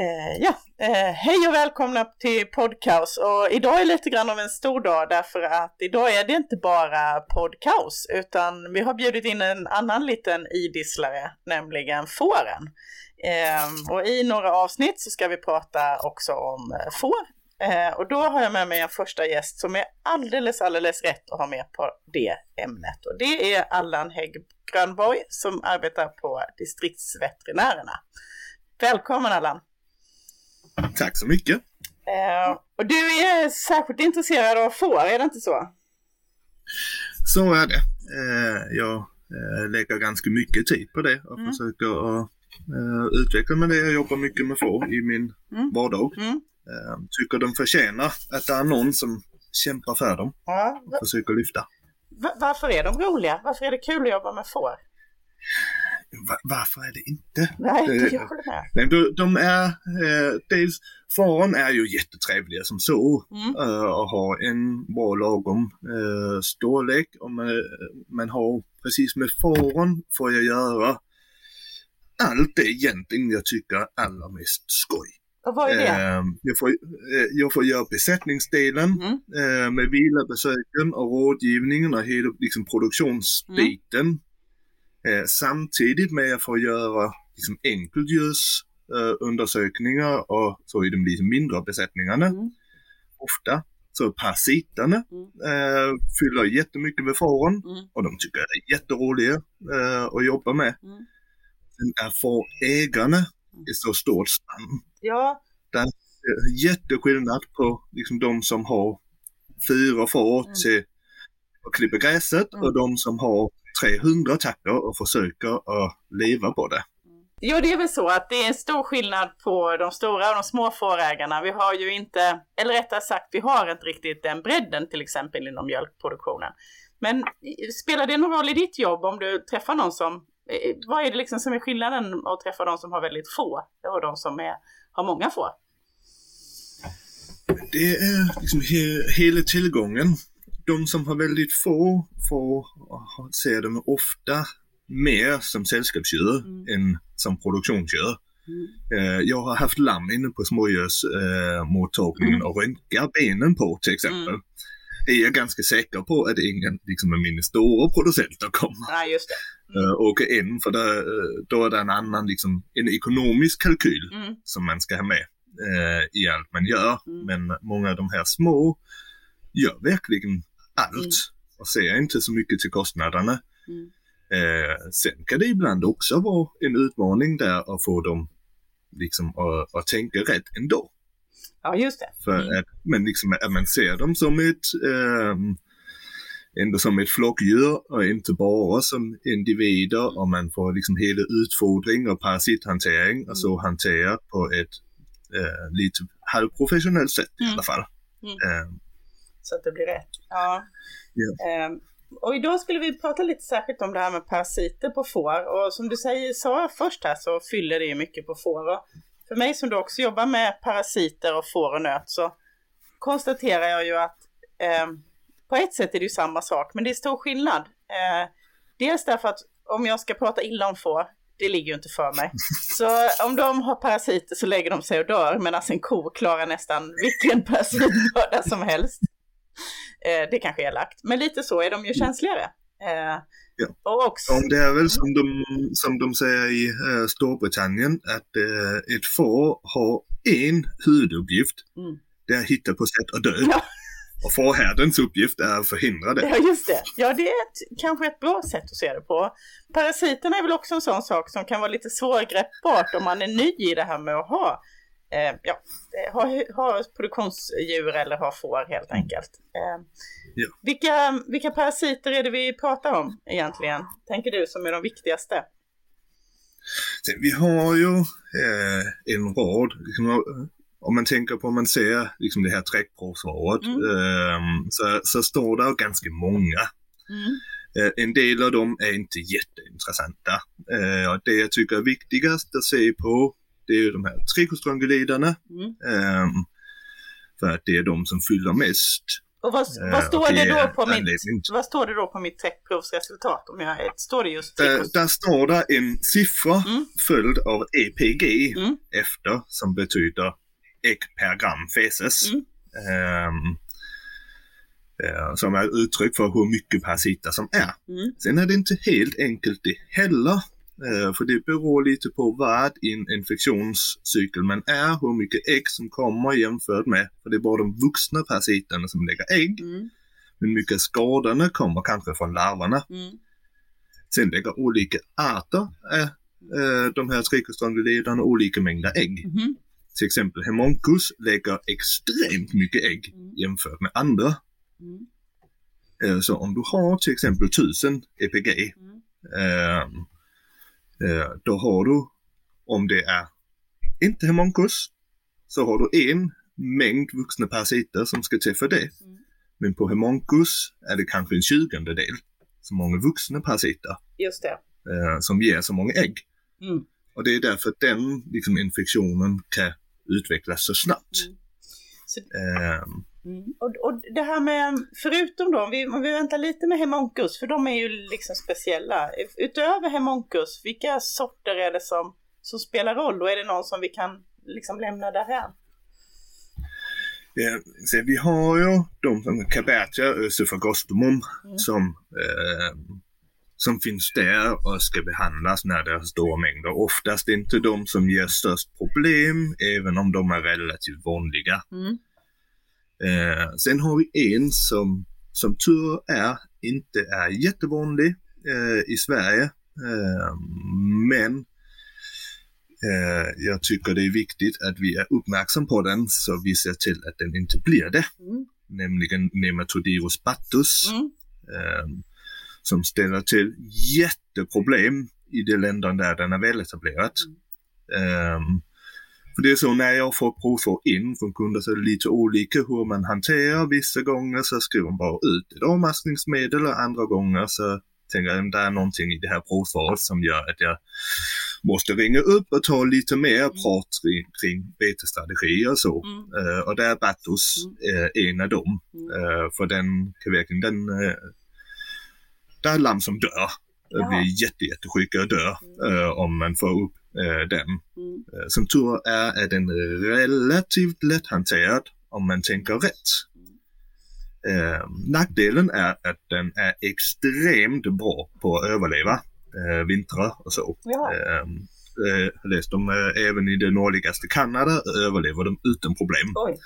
Eh, ja, eh, hej och välkomna till Podcaus och idag är lite grann av en stor dag därför att idag är det inte bara Podcaus utan vi har bjudit in en annan liten idisslare, nämligen fåren. Eh, och i några avsnitt så ska vi prata också om eh, får. Eh, och då har jag med mig en första gäst som är alldeles, alldeles rätt att ha med på det ämnet och det är Allan Hägg Grönborg som arbetar på distriktsveterinärerna. Välkommen Allan! Tack så mycket. Uh, och du är särskilt intresserad av får, är det inte så? Så är det. Uh, jag uh, lägger ganska mycket tid på det och mm. försöker utveckla med det. Jag jobbar mycket med får i min mm. vardag. Mm. tycker de förtjänar att det är någon som kämpar för dem och försöker lyfta. varför är de roliga? Varför är det kul att jobba med får? Varför är det inte? Nej, det jag håller med. Nej, de, de är, eh, dels, faren är ju jättetrevliga som så mm. eh, och har en bra lagom eh, storlek. Och man, man har precis med faren får jag göra allt det egentligen jag tycker allra mest skoj. Och vad är det? Eh, jag, får, eh, jag får göra besättningsdelen mm. eh, med vilabesöken och rådgivningen och hela liksom, produktionsbiten. Mm. Eh, samtidigt med att få göra liksom, enkelljudsundersökningar eh, och så i de lite mindre besättningarna. Mm. Ofta så parasiterna mm. eh, fyller jättemycket med fåren mm. och de tycker det är jätteroliga eh, att jobba med. Mm. Sen är fårägarna i så stort spann. Ja. Det är jätteskillnad på liksom, de som har fyra får mm. till att klippa gräset mm. och de som har 300 tackor och försöker att leva på det. Jo, det är väl så att det är en stor skillnad på de stora och de små fårägarna. Vi har ju inte, eller rättare sagt, vi har inte riktigt den bredden till exempel inom mjölkproduktionen. Men spelar det någon roll i ditt jobb om du träffar någon som, eh, vad är det liksom som är skillnaden att träffa de som har väldigt få och de som är, har många få? Det är liksom he hela tillgången de som har väldigt få får se dem ofta mer som sällskapsdjur mm. än som produktionsdjur. Mm. Eh, jag har haft lamm inne på smådjursmottagningen mm. och röntgat benen på till exempel. Mm. Det är jag ganska säker på att ingen liksom, av mina stora producenter kommer ja, just det. Mm. åka in för det, eh, då är det en annan liksom, en ekonomisk kalkyl mm. som man ska ha med uh, i allt man gör. Mm. Men många av de här små gör verkligen allt mm. och ser inte så mycket till kostnaderna. Mm. Eh, sen kan det ibland också vara en utmaning där att få dem liksom att, att tänka rätt ändå. Ja, just det. För mm. att, men liksom att man ser dem som ett eh, ändå som ett flockdjur och inte bara som individer och man får liksom hela utfodring och parasithantering mm. och så hanterat på ett eh, lite halvprofessionellt sätt mm. i alla fall. Mm. Eh, så att det blir rätt. Ja. Yeah. Um, och idag skulle vi prata lite särskilt om det här med parasiter på får. Och som du säger, sa först här så fyller det ju mycket på får. Och för mig som då också jobbar med parasiter och får och nöt så konstaterar jag ju att eh, på ett sätt är det ju samma sak, men det är stor skillnad. Eh, dels därför att om jag ska prata illa om får, det ligger ju inte för mig. Så om de har parasiter så lägger de sig och dör, medan en ko klarar nästan vilken parasitbörda som helst. Eh, det kanske är lagt, men lite så är de ju känsligare. Eh, ja. Och också, Om det är väl som de, som de säger i eh, Storbritannien att eh, ett får har en huvuduppgift. Mm. Det är att hitta på sätt att dö. Ja. Och fårhärdens uppgift är att förhindra det. Ja, just det. Ja, det är ett, kanske ett bra sätt att se det på. Parasiterna är väl också en sån sak som kan vara lite svårgreppbart om man är ny i det här med att ha eh, ja, ha, ha produktionsdjur eller ha får helt enkelt. Eh, ja. vilka, vilka parasiter är det vi pratar om egentligen, tänker du, som är de viktigaste? Vi har ju eh, en rad, liksom, om man tänker på om man ser liksom det här träckprovsvaret mm. eh, så, så står det ganska många. Mm. Eh, en del av dem är inte jätteintressanta. Eh, det jag tycker är viktigast att se på det är ju de här trikostranguliderna. Mm. Um, för att det är de som fyller mest Och vad, vad, står det då på mitt, vad står det då på mitt träckprovsresultat? Om jag, står det just där, där står det en siffra mm. följd av EPG mm. efter som betyder ägg per gram feses. Mm. Um, uh, som är uttryck för hur mycket per sitta som är. Mm. Sen är det inte helt enkelt det heller. Uh, för det beror lite på vad en infektionscykel man är, hur mycket ägg som kommer jämfört med, för det är bara de vuxna parasiterna som lägger ägg. Mm. Men mycket skadorna kommer kanske från larverna. Mm. Sen lägger olika arter äh, de här trichostrongylidorna olika mängder ägg. Mm till exempel Hemonkus lägger extremt mycket ägg mm. jämfört med andra. Mm. Eh, så om du har till exempel 1000 EPG, mm. Eh, då har du, om det är inte Hemonkus, så har du en mängd vuxna parasiter som ska för det. Mm. Men på Hemonkus är det kanske en tjugondedel så många vuxna parasiter. Just det. Eh, som ger så många ägg. Mm. Och det är därför den liksom, infektionen kan utvecklas så snabbt. Mm. Så, um, mm. och, och det här med, förutom då, om vi, om vi väntar lite med hemonkus, för de är ju liksom speciella. Utöver hemonkus, vilka sorter är det som, som spelar roll? Och är det någon som vi kan liksom lämna därhän? Ja, så vi har ju de som Cabertia, Ösophagostomun, mm. som eh, som finns där och ska behandlas när det är stora mängder. Oftast inte de som ger störst problem, även om de är relativt vanliga. Mm. Eh, sen har vi en som, som tur är inte är jättevanlig eh, i Sverige. Eh, men eh, jag tycker det är viktigt att vi är uppmärksamma på den så vi ser till att den inte blir det. Mm. Nämligen Nematodyrus battus. Mm ehm, som ställer till jätteproblem i de länder där den är väletablerad. Mm. För det är så när jag får prover in från kunder så är det lite olika hur man hanterar. Vissa gånger så skriver man bara ut ett avmaskningsmedel och andra gånger så tänker jag att det är någonting i det här provsvaret som gör att jag måste ringa upp och ta lite mer mm. prat kring, betesstrategier och så. Mm. Uh, och där är Batos mm. uh, en av dem. Uh, för den kan verkligen, den det är lamm som dör. Jaha. Blir jätte, jättesjuka och dör mm. uh, om man får upp uh, den. Mm. Uh, som tur är är den relativt lätthanterad om man tänker rätt. Uh, nackdelen är att den är extremt bra på att överleva uh, vintrar och så. Uh, jag läste om även i det nordligaste Kanada överlever de utan problem. Oj.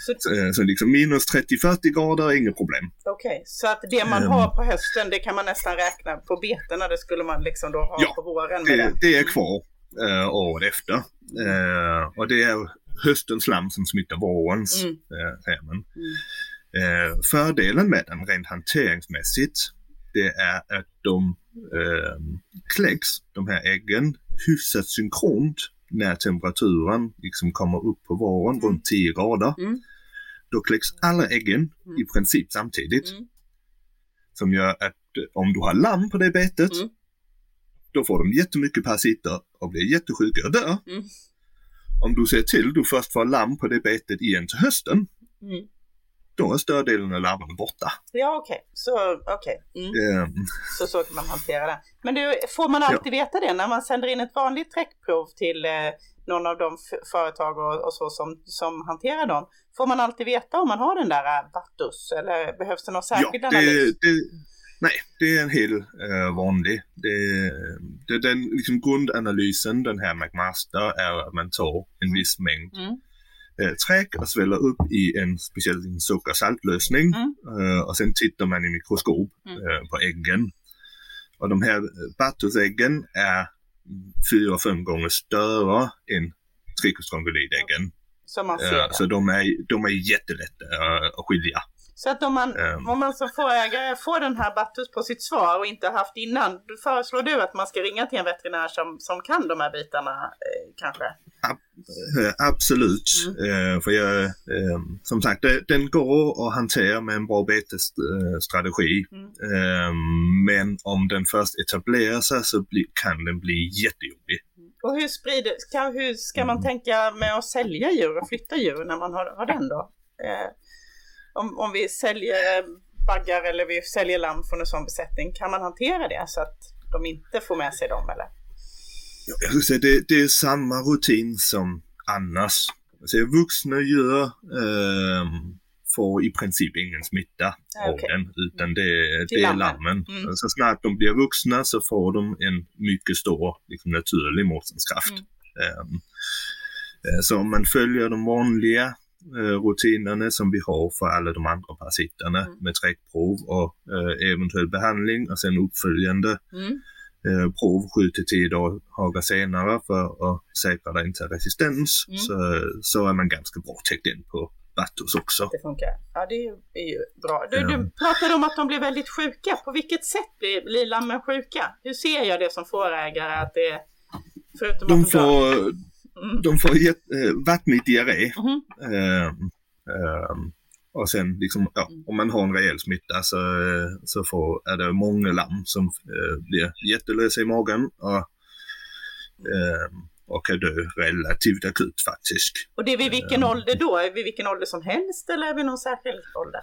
Så, eh, så liksom minus 30-40 grader är inget problem. Okej, okay. så att det man har på hösten det kan man nästan räkna på betena, det skulle man liksom då ha ja, på våren? Ja, det, det, är kvar uh, året efter. Uh, och det är höstens slam som smittar vårens mm. uh, mm. Uh, fördelen med den rent hanteringsmässigt det är att de uh, kläcks, de här äggen, hyfsat synkront när temperaturen liksom kommer upp på våren mm. runt 10 grader. Mm. Då kläcks alla äggen mm. i princip samtidigt. Mm. Som gör att eh, om du har lamm på det betet, mm. då får de jättemycket parasiter och blir jättesjuka och dör. Mm. Om du ser till du först får lamm på det betet igen till hösten, då är större delen av larverna borta. Ja okej, okay. så okej. Okay. Mm. Um. Så så kan man hantera det. Men du, får man alltid ja. veta det när man sänder in ett vanligt träckprov till eh, någon av de företag och, och, så som, som hanterar dem? Får man alltid veta om man har den där Battus eller behövs det någon särskild ja, det, analys? Det, nej, det är en helt uh, vanlig. Det, det, den liksom grundanalysen, den här McMaster, är att man tar en mm. viss mängd mm eh, träck och sväller upp i en speciell sockersaltlösning. Mm. Eh, och sen tittar man i mikroskop mm. eh, på äggen. Och de här Battusäggen är fyra, fem gånger större än trichostrongylidäggen. Som man ser. så de är, de är jättelätta att skilja. Så att om man, um, om man som fårägare får den här Battus på sitt svar och inte haft innan, då föreslår du att man ska ringa till en veterinär som, som kan de här bitarna eh, kanske? Ab eh, absolut. Mm. Uh, för jag, uh, som sagt, det, den går att hantera med en bra betesstrategi. Mm. Uh, men om den först etablerar sig så bli, kan den bli jättejobbig. Och hur, sprider, ska, hur ska man mm. tänka med att sälja djur och flytta djur när man har, har den då? Om, om vi säljer baggar eller vi säljer lamm från en sån besättning, kan man hantera det så att de inte får med sig dem eller? Ja, jag skulle säga det, det är samma rutin som annars. Alltså, vuxna djur eh, får i princip ingen smitta okay. av den, utan det, det är lammen. Mm. Så snart de blir vuxna så får de en mycket stor liksom, naturlig motståndskraft. Mm. Um, så om man följer de vanliga rutinerna som vi har för alla de andra parasiterna mm. med träckprov och uh, eventuell behandling och sen uppföljande mm. uh, prov 7 till 10 dagar senare för att säkra den till resistens mm. så, så är man ganska bra täckt in på Battus också. Det funkar. Ja, det är ju bra. Du, du pratade om att de blir väldigt sjuka. På vilket sätt blir, blir lammen sjuka? Hur ser jag det som fårägare att det är, förutom de får. De får äh, vattnig diarré. Mm. Äh, äh, och sen liksom, ja, mm. om man har en rejäl smitta så, så får, är det många lamm som äh, blir jättelösa i magen. Och, och kan dö relativt akut faktiskt. Och det är vid vilken uh, ålder då? Är vid vilken ålder som helst eller är vi någon särskild ålder?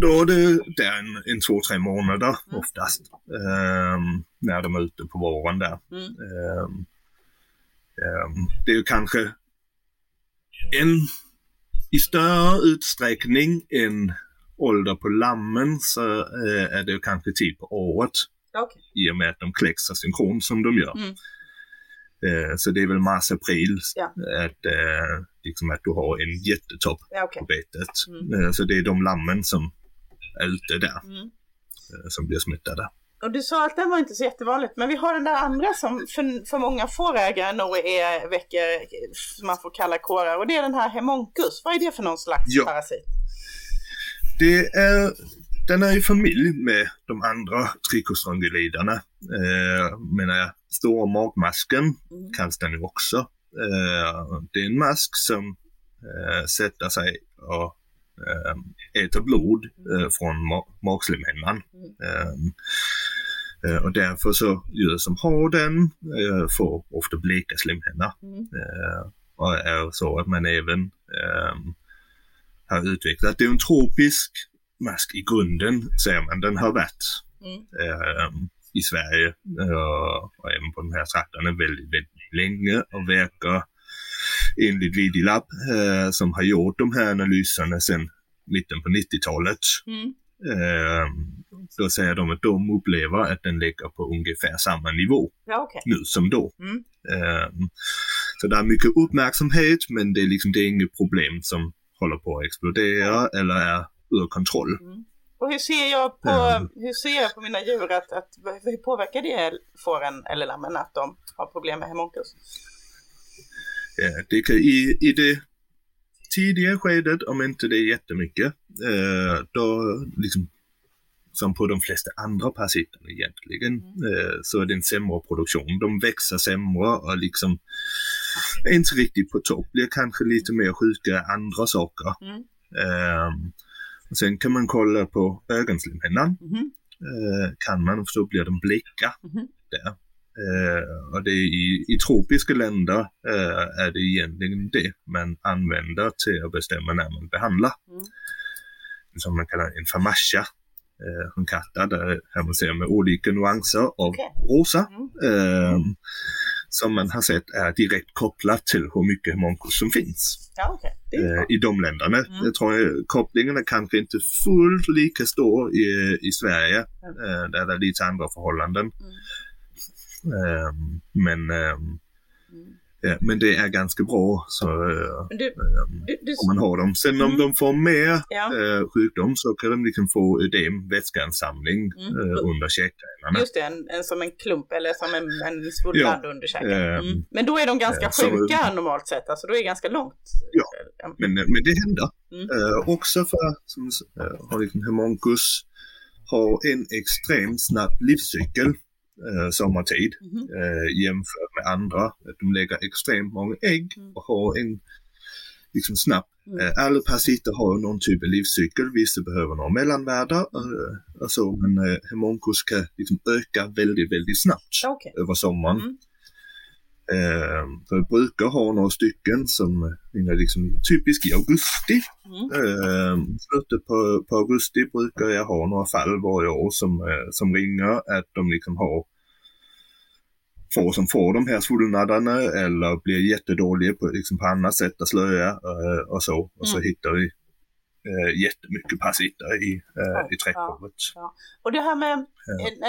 Då är det, det är en, en två, tre månader mm. oftast. Um, när de är ute på våren där. Mm. Um, det är ju kanske en i större utsträckning än ålder på lammen så uh, är det kanske tid på året. Okay. I och med att de kläcks synkron som de gör. Mm. Eh, så det är väl mars-april ja. att, eh, liksom att du har en jättetopp ja, okay. på betet. Mm. Eh, så det är de lammen som är ute där mm. som blir smittade. Och du sa att den var inte så jättevanligt, men vi har den där andra som för, för många fårägare nog är, väcker, som man får kalla kårar, och det är den här hemonkus. Vad är det för någon slags ja. parasit? Det är den är i familj med de andra trikostrongyliderna. Eh, menar jag, stora magmasken mm. kallas den ju också. Eh, det är en mask som eh, sätter sig och eh, äter blod eh, från ma magslemhinnan. Mm. Eh, eh, och därför så djur som har den eh, får ofta bleka slemhinnor. Mm. och är så att man även har utvecklat, en tropisk mask i grunden säger man, den har varit mm. eh, i Sverige eh, och även på de här trakterna väldigt, väldigt länge och verkar enligt Vidilab eh, som har gjort de här analyserna sedan mitten på 90-talet. Mm. Eh, då säger de att de upplever att den ligger på ungefär samma nivå ja, okay. nu som då. Mm. Eh, så det är mycket uppmärksamhet men det är liksom det är inget problem som håller på att explodera eller är ur kontroll. Mm. Och hur ser jag på, mm. hur ser jag på mina djur att, att hur påverkar det fåren eller lammen att de har problem med hemonkus? Ja, det kan, i, I det tidiga skedet, om inte det är jättemycket, eh, då liksom som på de flesta andra parasiterna egentligen, mm. eh, så är det en sämre produktion. De växer sämre och liksom är inte riktigt på topp, blir kanske lite mer sjuka andra saker. Mm. Eh, Sen kan man kolla på ögonslemhinnan. Mm. Eh, kan man, för så blir de bleka mm. där. Eh, och det i, i tropiska länder eh, är det egentligen det man använder till att bestämma när man behandlar. Mm. Som man kallar en famasha eh, från katter, där här man ser med olika nyanser av okay. rosa. Mm. Eh, som man har sett är direkt kopplat till hur mycket homunculus som finns ja, okay. eh, i de länderna. Mm. Jag tror att kopplingen är kanske inte fullt lika stor i, i Sverige, mm. eh, där det är lite andra förhållanden. Mm. Eh, men ehm, Ja, men det är ganska bra så, du, um, du, du, om man har dem. Sen mm. om de får mer ja. uh, sjukdom så kan de liksom få ödem, vätskeansamling mm. uh, under käkgrenarna. Just det, en, en, som en klump eller som en, en svullnad ja. under käken. Mm. Men då är de ganska uh, sjuka så, normalt sett, alltså då är det ganska långt. Ja, men, men det händer. Mm. också för som har liksom Hemoncus har en extremt snabb livscykel eh, sommartid mm. eh, jämfört med andra. De lägger extremt många ägg mm. och har en liksom snabb Mm. Eh, alla parasiter har någon typ av livscykel, vissa behöver några mellanvärden eh, och så, men eh, kan liksom öka väldigt, väldigt snabbt okay. över sommaren. Mm. Eh, så jag brukar ha några stycken som är liksom typiskt i augusti. Mm. Eh, slutet på, på augusti brukar jag ha några fall varje år som, eh, som ringer att de liksom har får som får de här svullnaderna eller blir jättedåliga på, liksom på annat sätt att slöja eh, och så. Och så mm. hittar vi eh, jättemycket parasiter i, eh, i träckprovet. Ja. Och det här med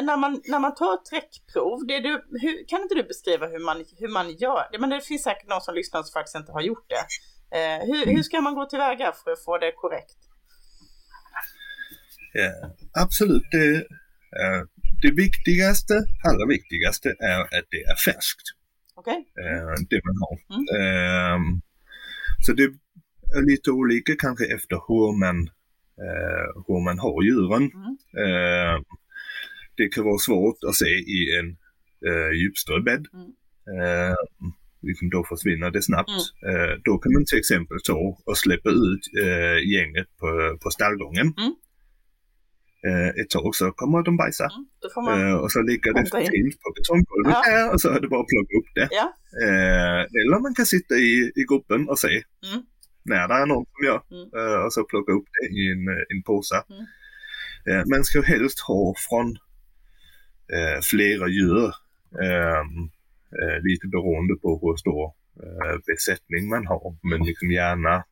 när, man, när man tar träckprov, det du, hur, kan inte du beskriva hur man, hur man gör det? Men det finns säkert någon som lyssnar som faktiskt inte har gjort det. Eh, hur, hur ska man gå tillväga för att få det korrekt? Ja, absolut, det, eh, det viktigaste, allra viktigaste är att det är färskt. Okay. Eh, det man har. Mm. Ehm, så det lite olika kanske efter hur man, eh, hur man har djuren. Mm. Eh, det kan vara svårt att se i en eh, djupströbädd. Mm. Eh, liksom då försvinner det snabbt. Mm. Eh, då kan man till exempel ta och släppa ut eh, gänget på, på stallgången. Mm. Eh, ett tag så kommer de bajsa. Mm, man... eh, och så ligger det fint på betonggolvet ja. här och så är det bara att plocka upp det. Ja. Eh, eller man kan sitta i, i gruppen och se. När det är någon som gör. Mm. Och så plocka upp det i en, eh, en påse. Mm. Uh, man ska helst ha från uh, flera djur. Lite beroende på hur stor besättning man har. Men liksom gärna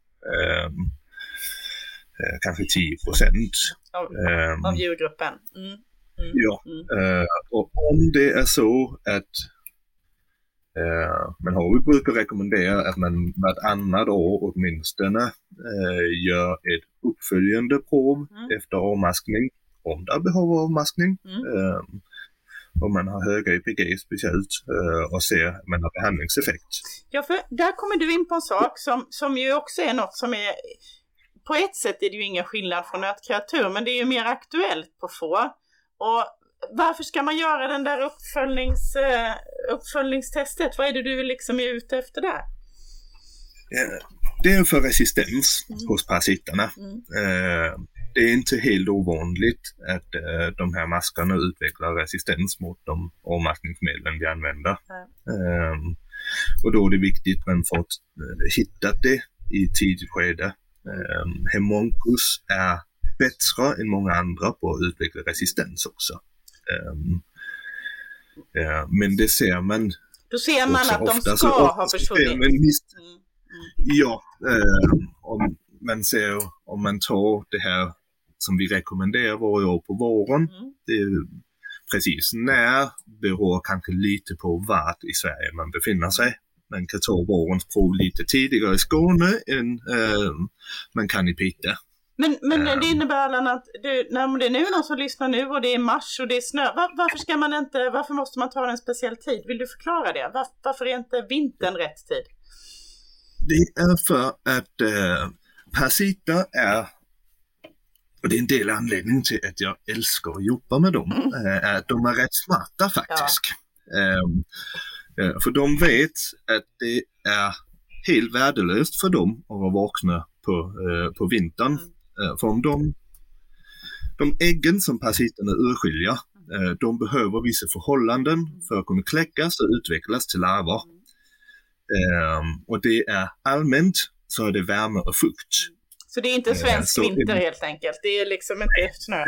kanske 10 procent. Av, av djurgruppen? Mm. Mm. Ja, mm. och om det är så att Eh, men HV brukar rekommendera att man vartannat år åtminstone eh, gör ett uppföljande prov mm. efter avmaskning, om det behöver avmaskning. Mm. Eh, om man har höga EPG speciellt och ser att man har behandlingseffekt. Ja, för där kommer du in på en sak som, som ju också är något som är på ett sätt är det ju ingen skillnad från nötkreatur, men det är ju mer aktuellt på får. Och varför ska man göra den där uppföljnings, uh, uppföljningstestet? Vad är det du liksom är ute efter där? Det är för resistens mm. hos parasiterna. Mm. Uh, det är inte helt ovanligt att de här maskarna utvecklar resistens mot de avmaskningsmedlen vi använder. Mm. och då är det viktigt att man får hittat det i tidigt skede. Um, Hemoncus är bättre än många andra på att utveckla resistens också. Um, uh, men det ser man Då ser man att de ska ha försvunnit. Mm. Mm. Ja, uh, om man ser om man tar det här som vi rekommenderar varje år på våren. Mm. Det precis när beror kanske lite på vart i Sverige man befinner sig. Man kan ta vårens prov lite tidigare i Skåne än uh, man kan i Piteå. Men, men um, det innebär Allan att du, när det är nu någon som lyssnar nu och det är mars och det är snö. Var, varför ska man inte, varför måste man ta en speciell tid? Vill du förklara det? Var, varför är inte vintern rätt tid? Det är för att eh, parasiter är, och det är en del anledning till att jag älskar att jobba med dem, mm. att de är rätt smarta faktiskt. Ja. Um, för de vet att det är helt värdelöst för dem att vara vakna på, uh, på vintern. Mm. Eh, för om de, de äggen som parasiterna urskiljer, eh, de behöver vissa förhållanden för att kunna kläckas och utvecklas till larver. Ehm, och det är allmänt så är det värme och fukt. Så det är inte svensk uh, vinter helt enkelt? Det är liksom inte snö?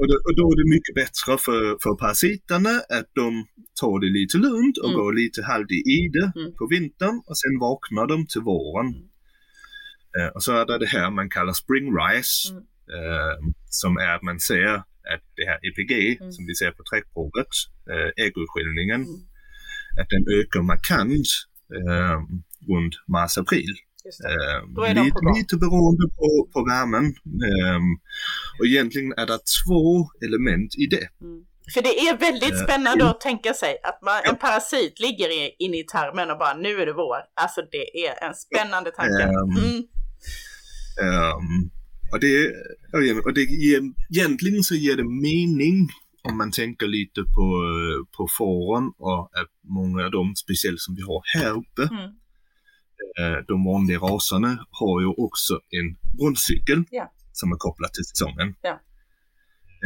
Och, då, och, då, är det mycket bättre för, för parasiterna att de tar det lite lugnt och mm. går lite halvt i det mm. på vintern och sen vaknar de till våren. Eh, och så är det det här man kallar spring rise, mm. eh, som är att man ser att det här EPG mm. som vi ser på träckprovet, eh, äggutskiljningen, mm. att den ökar markant eh, runt mars-april. Eh, lite, lite beroende på, på värmen. Eh, och egentligen är det två element i det. Mm. För det är väldigt eh, spännande uh, att tänka sig att man, en parasit ligger inne i tarmen och bara nu är det vår. Alltså det är en spännande tanke. Mm. Um, och det, och det ger, egentligen så ger det mening om man tänker lite på, på fåren och att många av dem, speciellt som vi har här uppe, mm. Eh, de vanliga raserna har ju också en brunstcykel yeah. som är kopplad till säsongen. Yeah.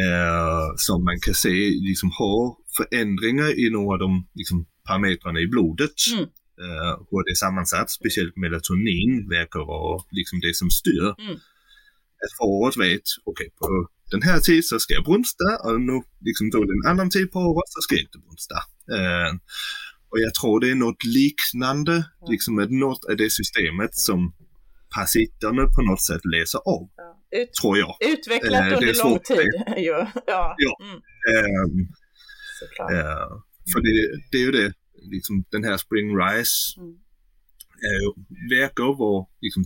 Uh, som man kan se liksom har förändringar i några av de liksom, parametrarna i blodet. Mm. Uh, hur det är sammansatt, speciellt melatonin verkar vara liksom det som styr. Mm. Att fåret vet, okej okay, på den här tiden så ska jag brunsta och nu liksom då en annan tid på året så ska jag inte brunsta. Uh, och jag tror det är något liknande, mm. liksom med något av det systemet som parasiterna på något sätt läser av. Ja. Ut, tror jag. Utvecklat uh, under lång tid. ja. ja. Mm. Um, uh, för det, det, är ju det, liksom den här Spring Rise mm. uh, verkar vara liksom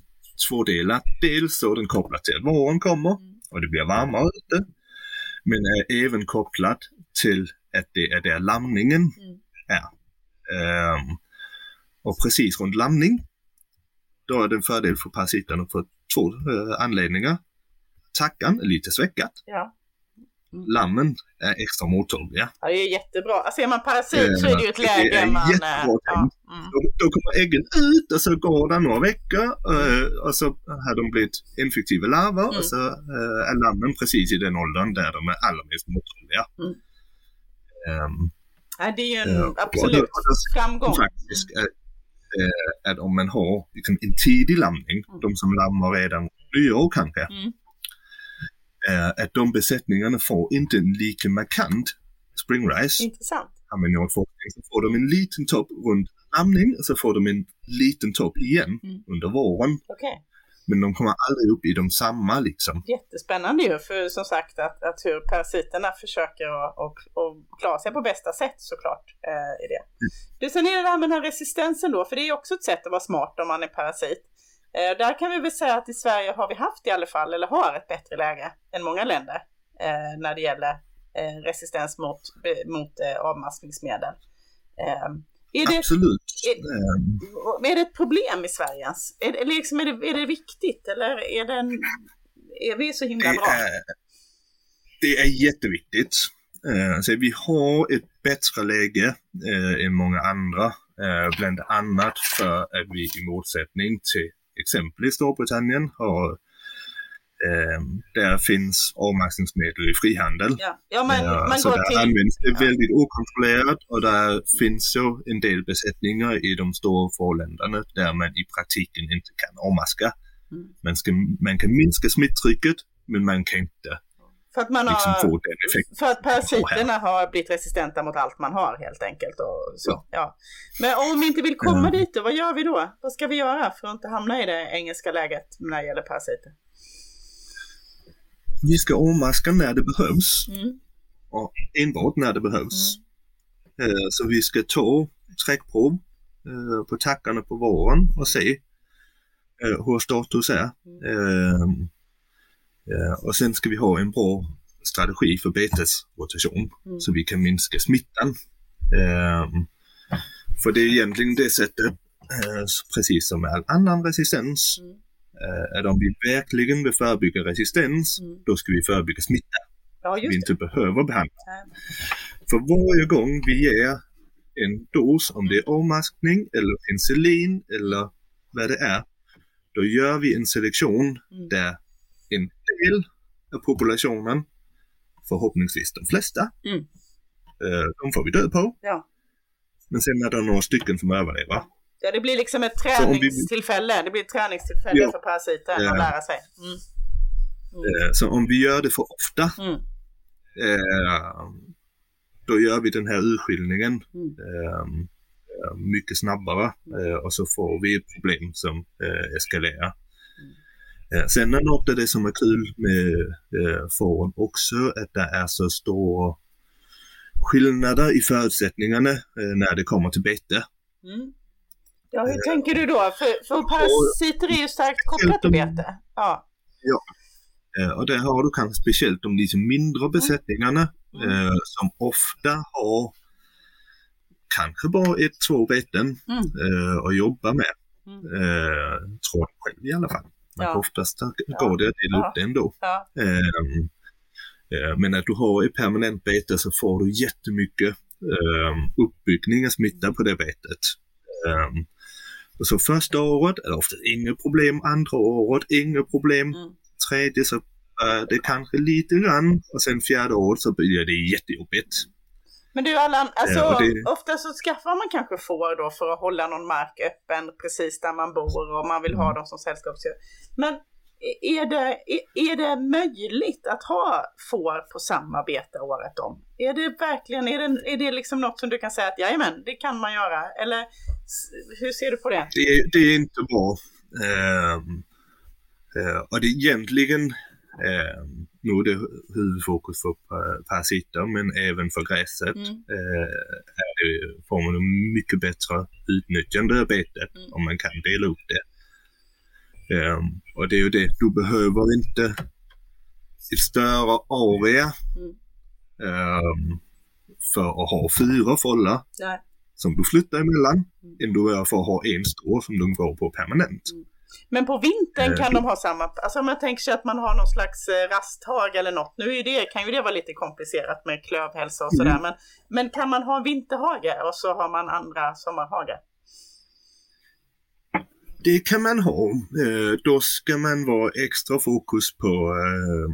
tvådelat. Dels så den kopplad till att våren kommer mm. och det blir varmare ute. Men är även kopplad till att det är där lamningen mm. är. Um, och precis runt lamning, då är det en fördel för parasiterna för två uh, anledningar. Tackan är lite sväckat. Ja. Mm. Lammen är extra mottagliga. Ja, det är jättebra. Alltså är man parasit så är det ju ett läge det är man... Jättebra ja. mm. då, då, kommer äggen ut och så går det några veckor uh, och så har de blivit infektiva larver mm. och så är lammen precis i den åldern där de är allra mest mottagliga. Mm. Um, ja, det är ju en uh, absolut framgång. Faktiskt, att om man har liksom, en tidig lamning, mm. de som lammar redan nyår kanske, mm är att de besättningarna får inte en lika markant springrise. Intressant. Har man gjort forskning så får de en liten topp runt amning och så får de en liten topp igen mm. under våren. Okay. Men de kommer aldrig upp i de samma liksom. Jättespännande ju, för som sagt att, att hur parasiterna försöker att och, och klara sig på bästa sätt såklart. Eh, i det. Mm. Du, sen är det det här med den här resistensen då, för det är också ett sätt att vara smart om man är parasit. Eh, där kan vi väl säga att i Sverige har vi haft i alla fall, eller har ett bättre läge än många länder eh, när det gäller eh, resistens mot, mot avmaskningsmedel. Är det, Absolut. Är, är, det ett problem i Sverige ens? Är, det, liksom, är, det, är det viktigt eller är, det en, är vi så himla bra? Det är jätteviktigt. Så vi har ett bättre läge än många andra, bland annat för att vi i motsättning till exempel i Storbritannien har eh, där finns avmaskningsmedel i frihandel. Ja. Ja, man, eh, man så där till... används det väldigt okontrollerat och där finns ju en del besättningar i de stora förländerna där man i praktiken inte kan avmaska. Mm. Man, ska, man kan minska smittrycket men man kan inte för att, man liksom har, för att parasiterna har blivit resistenta mot allt man har helt enkelt. Och så, ja. ja. Men om vi inte vill komma mm. dit, då, vad gör vi då? Vad ska vi göra för att inte hamna i det engelska läget när det gäller parasiter? Vi ska ommaska när det behövs. Mm. Och enbart när det behövs. Mm. Uh, så vi ska ta träckprov uh, på tackarna på våren och se uh, hur status är. Mm. Och sen ska vi ha en bra strategi för betesrotation mm. så vi kan minska smittan. Um, för det är egentligen det sättet, uh, precis som med all annan resistens, mm. att om vi verkligen vill förebygga resistens, mm. då ska vi förebygga smitta. Ja, vi inte behöver behandla. För varje gång vi ger en dos, om det är avmaskning eller penicillin eller vad det är, då gör vi en selektion mm. där en del av populationen, förhoppningsvis de flesta, mm. eh, de får vi död på. Ja. Men sen är det några stycken som överlever. Ja, det blir liksom ett träningstillfälle. Det blir ett träningstillfälle ja. för parasiten att lära sig. Mm. Mm. Eh, så om vi gör det för ofta, mm. eh, då gör vi den här urskiljningen mm. eh, mycket snabbare eh, och så får vi ett problem som eh, eskalerar. Eh, sen är något av det som är kul med eh, fåren också att det är så stora skillnader i förutsättningarna eh, när det kommer till bete. Mm. Ja, hur eh, tänker du då? För, för parasiter är ju starkt kopplat till bete. Ja. ja. Eh, och där har du kanske speciellt de lite mindre besättningarna mm. eh, som ofta har kanske bara ett, två beten mm. att jobba med. Mm. Tror jag själv i alla fall. Men ja. oftast går det dela upp ändå. Ja. Um, men att du har ett permanent bete så får du jättemycket um, uppbyggning och smitta på det betet. Um, och så första året är det ofta inga problem, andra året inga problem, mm. tredje så är det kanske lite grann och sen fjärde året så blir det jättejobbigt. Men du Allan, alltså, ja, det... ofta så skaffar man kanske får då för att hålla någon mark öppen precis där man bor och man vill ha mm. dem som sällskapsdjur. Men är det, är det möjligt att ha får på samma bete året om? Är det verkligen, är det, är det liksom något som du kan säga att jajamän, det kan man göra? Eller hur ser du på det? Det, det är inte bra. Uh, uh, och det är egentligen är det huvudfokus för parasiter men även för gräset mm. uh, är det, får man mycket bättre utnyttjande av betet mm. om man kan dela upp det. Um, och det är ju det, du behöver inte ett större area mm. um, för att ha fyra fållar som du flyttar emellan mm. än du är för att ha en stor som de går på permanent. Mm. Men på vintern kan uh, de ha samma, alltså om jag tänker sig att man har någon slags eh, rasthag eller något, nu är det, kan ju det vara lite komplicerat med klövhälsa och sådär, mm. men, men kan man ha vinterhage och så har man andra sommarhage? det kan man ha. Eh, då ska man vara extra fokus på, eh,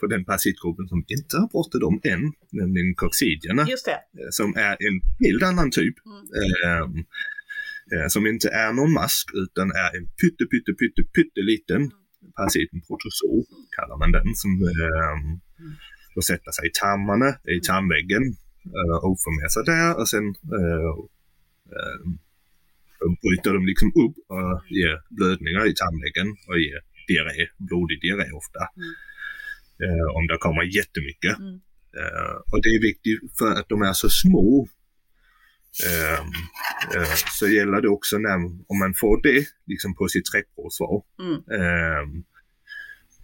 på den parasitgruppen som inte har pratat om än, nämligen coccidierna. Eh, som är en helt annan typ. Mm. Som inte är någon mask utan är en pytte, pytte, pytte, pytteliten mm. parasiten protozoo kallar man den som mm. får sätta sig i tarmarna, i mm. tarmväggen och få med sig där och sen bryter de liksom upp och ger blödningar i tandläggen och ger diarré, blodig diarré ofta. Mm. Eh, om det kommer jättemycket. Mm. Eh, och det är viktigt för att de är så små. Eh, eh så gäller det också när, om man får det liksom på sitt träckpåsvar. Mm. Eh,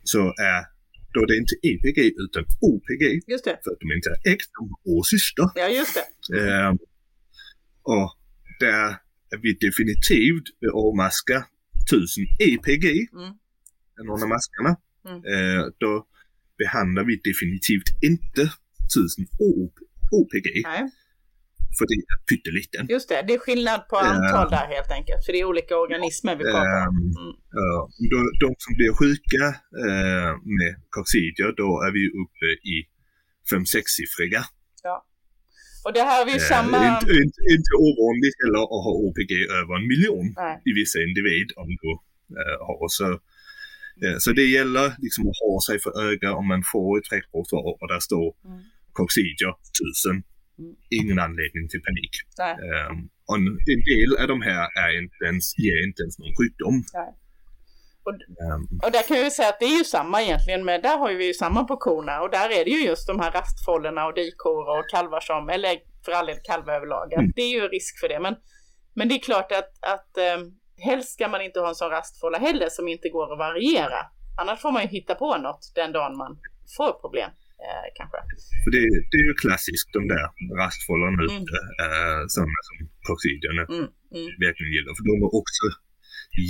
så är då är det inte EPG utan OPG. Just det. För att de inte är äkta, är syster. Ja, just det. Eh, och där vi definitivt avmaska 1000 EPG, mm. någon av maskarna. Mm. Då behandlar vi definitivt inte 1000 OPG. Nej. För det är pytteliten. Just det, det är skillnad på antal där helt enkelt. För det är olika organismer vi pratar om. Ehm, mm. De, de, som blir sjuka uh, med coccidier, då är vi uppe i 5-6-siffriga. Ja. Och det här är ju samma... Inte, inte, inte ovanligt heller att ha OPG över en miljon Nej. i vissa individ om du äh, har. Så, äh, så det gäller liksom att ha sig för öga om man får ett träckpåsvar och där står mm. Coxidia 1000. Ingen anledning till panik. Um, och en del av de här är inte ens, ger inte ens någon sjukdom. Nej. Och, um, och där kan vi säga att det är ju samma egentligen med, där har vi ju samma på korna och där är det ju just de här rastfållorna och dikor och kalvar som, eller för all del kalvar överlag, mm. det är ju risk för det. Men, men det är klart att, att um, helst ska man inte ha en sån rastfålla heller som inte går att variera. Annars får man ju hitta på något den dagen man får problem. Eh, kanske. För det, det är ju klassiskt de där rastfållorna mm. ute, eh, sådana som coccidierna mm. mm. verkligen gillar. För de är också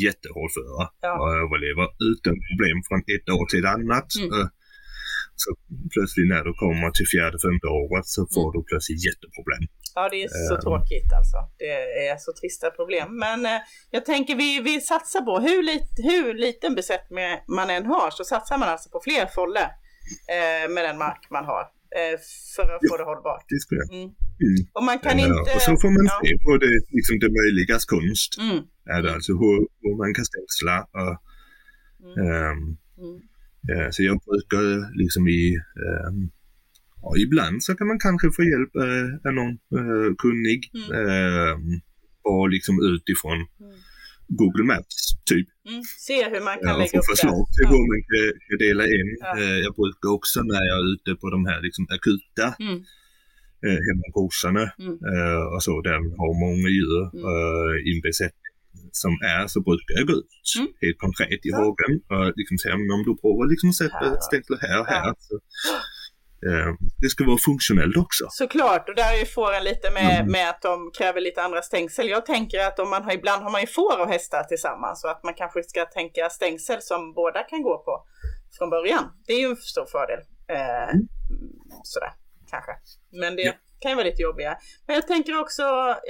jättehårdföra ja. och överlever utan problem från ett år till ett annat. Mm. Så plötsligt när du kommer till fjärde, femte året så får mm. du plötsligt jätteproblem. Ja, det är så uh, tråkigt alltså. Det är så trista problem. Men eh, jag tänker vi, vi satsar på, hur, lit, hur liten besättning man än har, så satsar man alltså på fler foller eh, med den mark man har. Eh, för att ja, få det hållbart. Det skulle jag. Mm. Mm. Och man kan inte... Och så får man ja. se på det, liksom det möjligas konst. Mm. Är det alltså hur, hur man kan stängsla och um, ja, så jag brukar liksom i um, ja, ibland så kan man kanske få hjälp av någon kunnig. Och liksom utifrån mm. Google Maps typ. Mm. Se hur man kan ja, lägga upp förslag till hur man kan dela in. Ja. Uh, jag brukar också när jag är ute på de här liksom akuta mm eh, hemma kossarna mm. eh, och så där har många djur mm. eh, i en besättning som är så brukar jag gå ut mm. helt konkret i ja. hagen och liksom säga om du provar liksom sätta stängsel här och här. Så, eh, det ska vara funktionellt också. Såklart, och där är ju fåren lite med, mm. med att de kräver lite andra stängsel. Jag tänker att om man har, ibland har man ju får och hästar tillsammans så att man kanske ska tänka stängsel som båda kan gå på från början. Det är ju en stor fördel. Eh, mm. Sådär kanske. Men det ja. kan ju vara lite jobbiga. Men jag tänker också,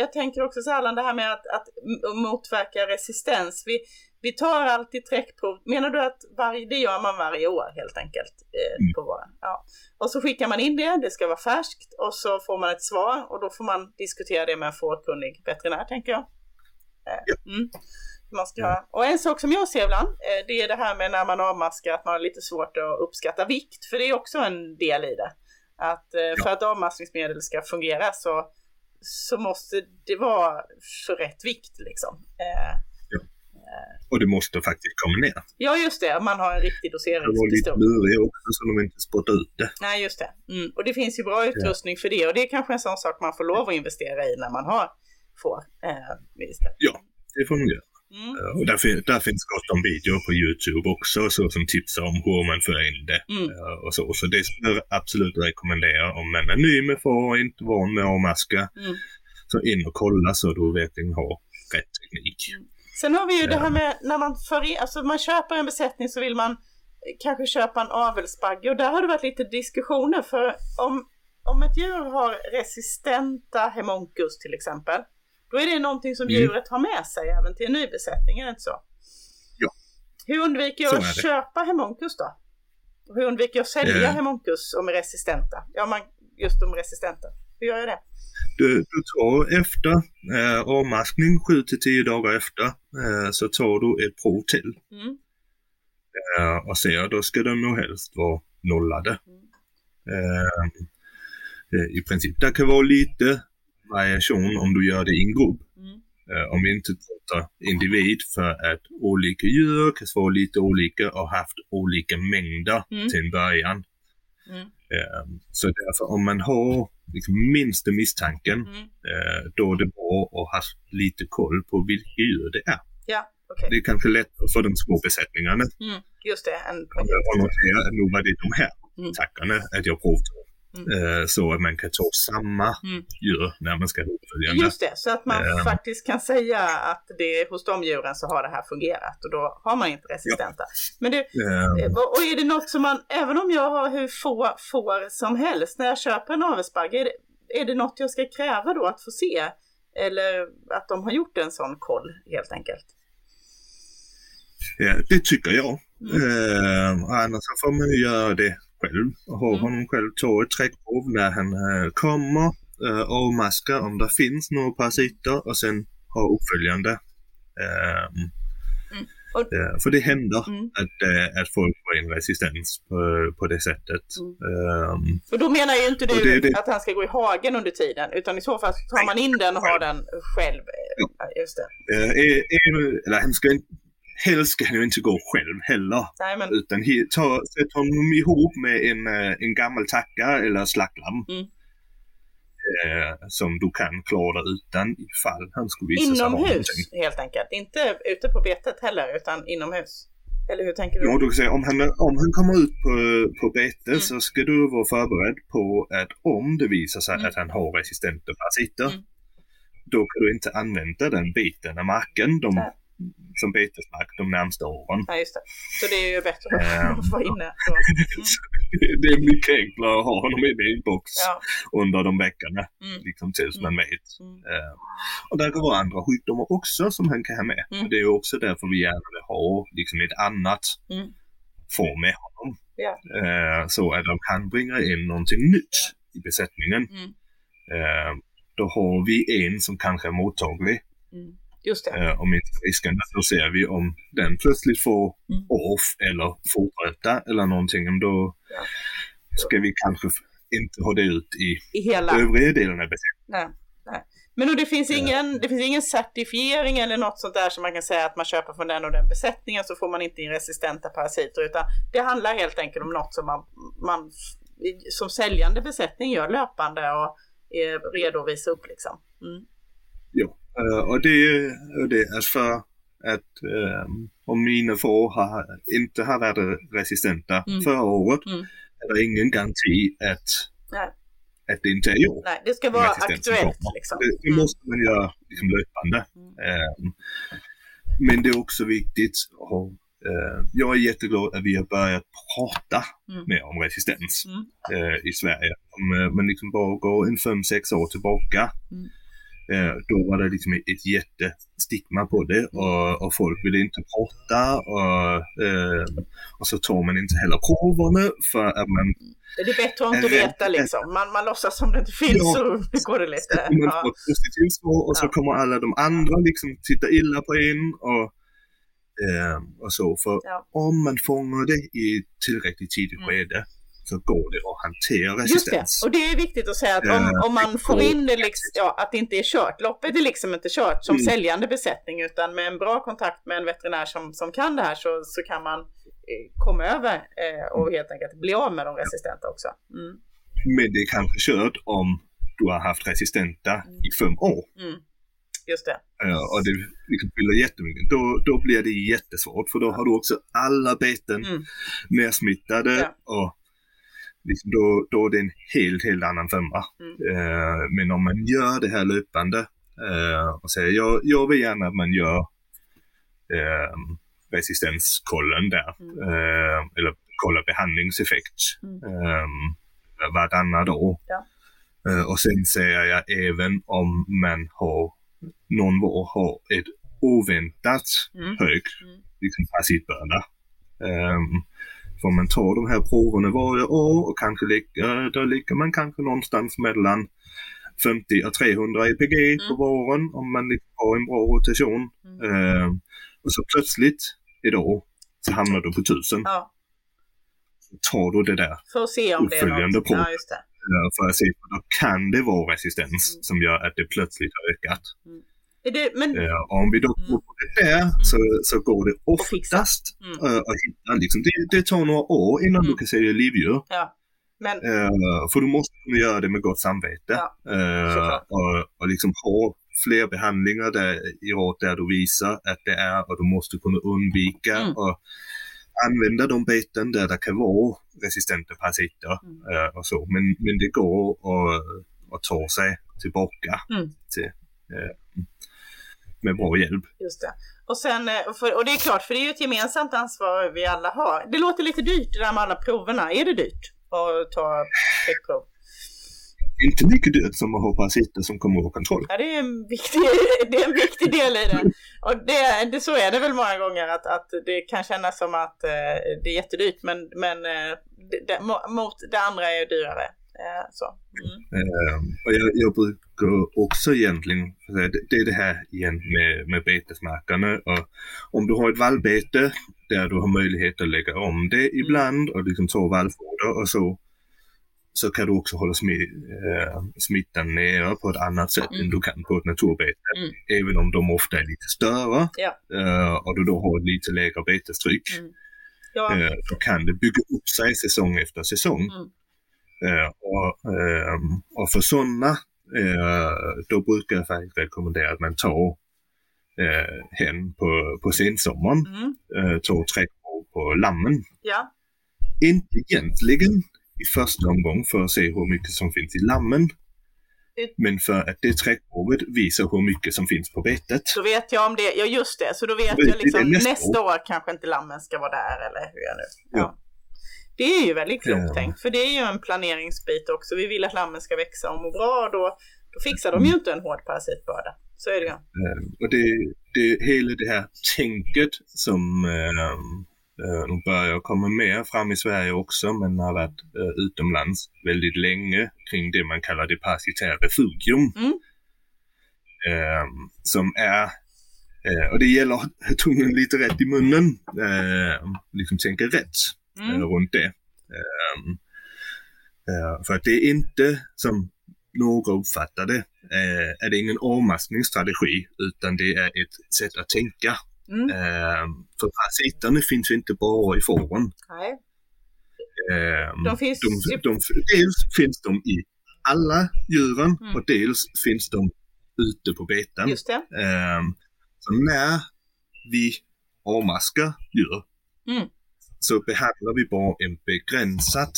jag tänker också Särland det här med att, att motverka resistens. Vi, vi tar alltid träckprov. Menar du att varje, det gör man varje år helt enkelt eh, mm. på våren? Ja. Och så skickar man in det, det ska vara färskt och så får man ett svar och då får man diskutera det med en fårkunnig veterinär tänker jag. Eh, mm. Man ska. Och en sak som jag ser ibland, eh, det är det här med när man avmaskar att man har lite svårt att uppskatta vikt, för det är också en del i det. Att eh, för att avmaskningsmedel ska fungera så, så måste det vara för rätt vikt liksom. Eh, och det måste faktiskt komma ner. Ja, just det. Man har en riktig doseringspistol. Det var lite lurig också så de inte spottar ut det. Nej, just det. Mm. Och det finns ju bra utrustning ja. för det och det är kanske en sån sak man får lov att investera i när man har får. Eh, ja, det får man göra. Mm. Uh, och där, där, finns gott om videor på Youtube också så som tipsar om hur man för in det. Mm. Uh, och så. så det skulle jag absolut rekommendera om man är ny med får och inte van med att maska. Mm. Så in och kolla så du verkligen har rätt teknik. Mm. Sen har vi ju det här med när man för alltså man köper en besättning så vill man kanske köpa en avelsbagge och där har det varit lite diskussioner för om, om ett djur har resistenta hemonkus till exempel då är det någonting som mm. djuret har med sig även till en ny besättning, är det inte så? Ja. Hur undviker jag att köpa hemonkus då? Hur undviker jag att sälja yeah. hemonkus om är resistenta? Ja, man, just de resistenta. Hur gör jag det? Du, du tar efter eh, avmaskning 7 till 10 dagar efter eh, så tar du ett prov till. Mm. Eh, och ser, då ska de nog helst vara nollade. Mm. Eh, eh, I princip. Det kan vara lite variation om du gör det i en grupp. Mm. Uh, om vi inte pratar individ för att olika djur kan vara lite olika och haft olika mängder mm. till en början. Mm. Uh, så därför om man har liksom minsta misstanken, mm. uh, då är det bra att ha lite koll på vilka djur det är. Ja, okay. Det är kanske lättare för de små besättningarna. Mm, just det. En... Och notera att nu var det de här mm. tackarna att jag provtog. Mm. Eh, så man kan ta samma mm. djur när man ska uppföljande. Just det, så att man um, faktiskt kan säga att det hos de djuren så har det här fungerat och då har man inte resistenta. Ja. Men du, um, och är det något som man, även om jag har hur få får som helst, när jag köper en avelsbagge, är det, är det något jag ska kräva då att få se? Eller att de har gjort en sån koll helt enkelt? Ja, det tycker jag. Mm. Uh, annars får man ju göra det själv och ha mm. honom själv ta ett träckprov när han äh, kommer, äh, avmaska om det finns några parasiter och sen ha uppföljande. Ähm, mm. Och, äh, för det händer mm. att, äh, att folk får en resistens på, på det sättet. Ähm, och då menar ju inte du det, det, att han ska gå i hagen under tiden utan i så fall tar man in den och har den själv. Ja. Just det. Äh, eller han ska inte helst ska han ju inte gå själv heller. Nej, men... Utan ta, sätt honom ihop med en, eh, en gammal tacka eller slaktlamm. Mm. Eh, som du kan klara utan ifall han skulle visa sig Inomhus helt enkelt, inte ute på betet heller utan inomhus. Eller hur tänker du? Ja, du kan säga, om, han, om han kommer ut på, på bete mm. så ska du vara förberedd på att om det visar sig mm. att han har resistenta parasiter, mm. då kan du inte använda den biten av marken. De, som betesmark de närmsta åren. Ja, just det. Så det är ju bättre att um, vara inne. Mm. det är mycket enklare att ha honom i bilbox ja. under de veckorna, mm. liksom tills man mm. vet. Mm. Uh, och där går andra sjukdomar också som han kan ha med. Mm. Och det är också därför vi gärna vill ha liksom ett annat mm. får med honom. Ja. Uh, så att de kan bringa in någonting nytt ja. i besättningen. Uh, då har vi en som kanske är mottaglig. Just det. Eh, om inte risken. Då ser vi om den plötsligt får mm. off eller fortsätta eller någonting. Då ja. ska vi kanske inte ha det ut i, I hela övriga delen av nej. Men och det finns, ingen, det finns ingen certifiering eller något sånt där som man kan säga att man köper från den och den besättningen så får man inte in resistenta parasiter utan det handlar helt enkelt om något som man, man som säljande besättning gör löpande och är redo att visa upp liksom. Mm. Ja, och det är det att för att um, om mina får har, inte har varit resistenta mm. förra året mm. är det ingen garanti att, Nej. att det inte är gjort. Nej, det ska vara aktuellt. Liksom. Det, det mm. måste man göra liksom, löpande. Um, men det är också viktigt att uh, jag är jätteglad att vi har börjat prata mm. mer om resistens uh, i Sverige. Om man liksom bara går en fem sex år tillbaka Eh, då var det liksom ett jättestigma på det och, och folk ville inte prata och, eh, och så tar man inte heller proverna för att man det är bättre att inte veta liksom. Man, man låtsas som det inte finns ja, så går det lite. Man får ett positivt svar och så kommer alla de andra liksom titta illa på en och, eh, och så. För ja. om man fångar det i tillräckligt tidigt mm. Så går det att hantera resistens. Just det, och det är viktigt att säga att om, om man får in det, liksom, ja, att det inte är kört. Loppet är liksom inte kört som mm. säljande besättning utan med en bra kontakt med en veterinär som, som kan det här så, så kan man eh, komma över eh, och helt enkelt bli av med de resistenta också. Mm. Men det är kanske kört om du har haft resistenta mm. i fem år. Mm. Just det. Ja, och det liksom fyller jättemycket. Då, då blir det jättesvårt för då har du också alla beten mm. nersmittade ja. och liksom då, då är det en helt, helt annan femma. Mm. Eh, men om man gör det här löpande eh, och säger jag, jag vill gärna att man gör eh, resistenskollen där. Mm. Eh, eller kolla behandlingseffekt mm. eh, vartannat år. Ja. Eh, och sen säger jag även om man har någon vår har ett oväntat mm. hög mm. liksom, parasitbörda. Får man ta de här proverna varje år och kanske då ligger man kanske någonstans mellan 50 och 300 EPG mm. på våren om man har en bra rotation. Mm. Uh, och så plötsligt idag så hamnar du på 1000. Ja. Tar du det där för att se om uppföljande det är något. Ja. För att se, då kan det vara resistens mm. som gör att det plötsligt har ökat. Mm. Det, men... Ja, om vi då mm. går på det där mm. så, så går det oftast mm. uh, att hitta. Liksom, det, det tar några år innan mm. du kan sälja livdjur. Ja. Men... Uh, för du måste kunna göra det med gott samvete. Ja. Uh, och, och liksom ha fler behandlingar där, i rad där du visar att det är och du måste kunna undvika mm. och använda de beten där det kan vara resistenta parasiter mm. och så. Men, men det går att, att ta sig tillbaka till med bra hjälp. Just det. Och, sen, eh, för, och det är klart, för det är ju ett gemensamt ansvar vi alla har. Det låter lite dyrt det där med alla proverna. Är det dyrt att ta prov? Inte mycket dyrt som att ha parasiter som kommer ur kontroll. Ja, det är en viktig, det är en viktig del i det. Och det, det, så är det väl många gånger att, att det kan kännas som att eh, det är jättedyrt men, men eh, det, mot det andra är dyrare. Eh, så. Mm. Uh, och jag, jag, brukar också egentligen, det är det här igen med, med betesmarkerna. Och om du har ett vallbete där du har möjlighet att lägga om det mm. ibland och liksom ta vallfoder och så, så kan du också hålla äh, smittan nere på ett annat sätt mm. än du kan på ett naturbete. Mm. Även om de ofta är lite större ja. äh, och du då har ett lite lägre betestryck. Mm. Ja. Äh, då kan det bygga upp sig säsong efter säsong. Mm. Eh, och, ehm, och för sådana, eh, då brukar jag faktiskt rekommendera att man tar eh, hen på, på sensommaren, mm. tar träckprov på lammen. Ja. Inte egentligen i första omgång för att se hur mycket som finns i lammen. Men för att det träckprovet visar hur mycket som finns på betet. Då vet jag om det, ja just det, så då vet jag liksom nästa, nästa år. år kanske inte lammen ska vara där eller hur det nu? Ja. Det är ju väldigt klokt ja. tänkt, för det är ju en planeringsbit också. Vi vill att lammen ska växa och må bra då, då fixar de ju inte en hård parasitbörda. Så är det ju. Ja, och det, det hela det här tänket som äh, nu börjar komma mer fram i Sverige också, men har varit äh, utomlands väldigt länge kring det man kallar det parasitära refugium. Mm. Äh, som är och det gäller att ha tungan lite rätt i munnen, liksom tänka rätt mm. runt det. Um, uh, för att det är inte som några uppfattar det, uh, är det ingen avmaskningsstrategi utan det är ett sätt att tänka. Mm. Uh, för parasiterna finns inte bara i fåren. Um, de finns... De, de, dels finns de i alla djuren mm. och dels finns de ute på beten. Just det. Så när vi avmaskar djur mm så behandlar vi bara en begränsad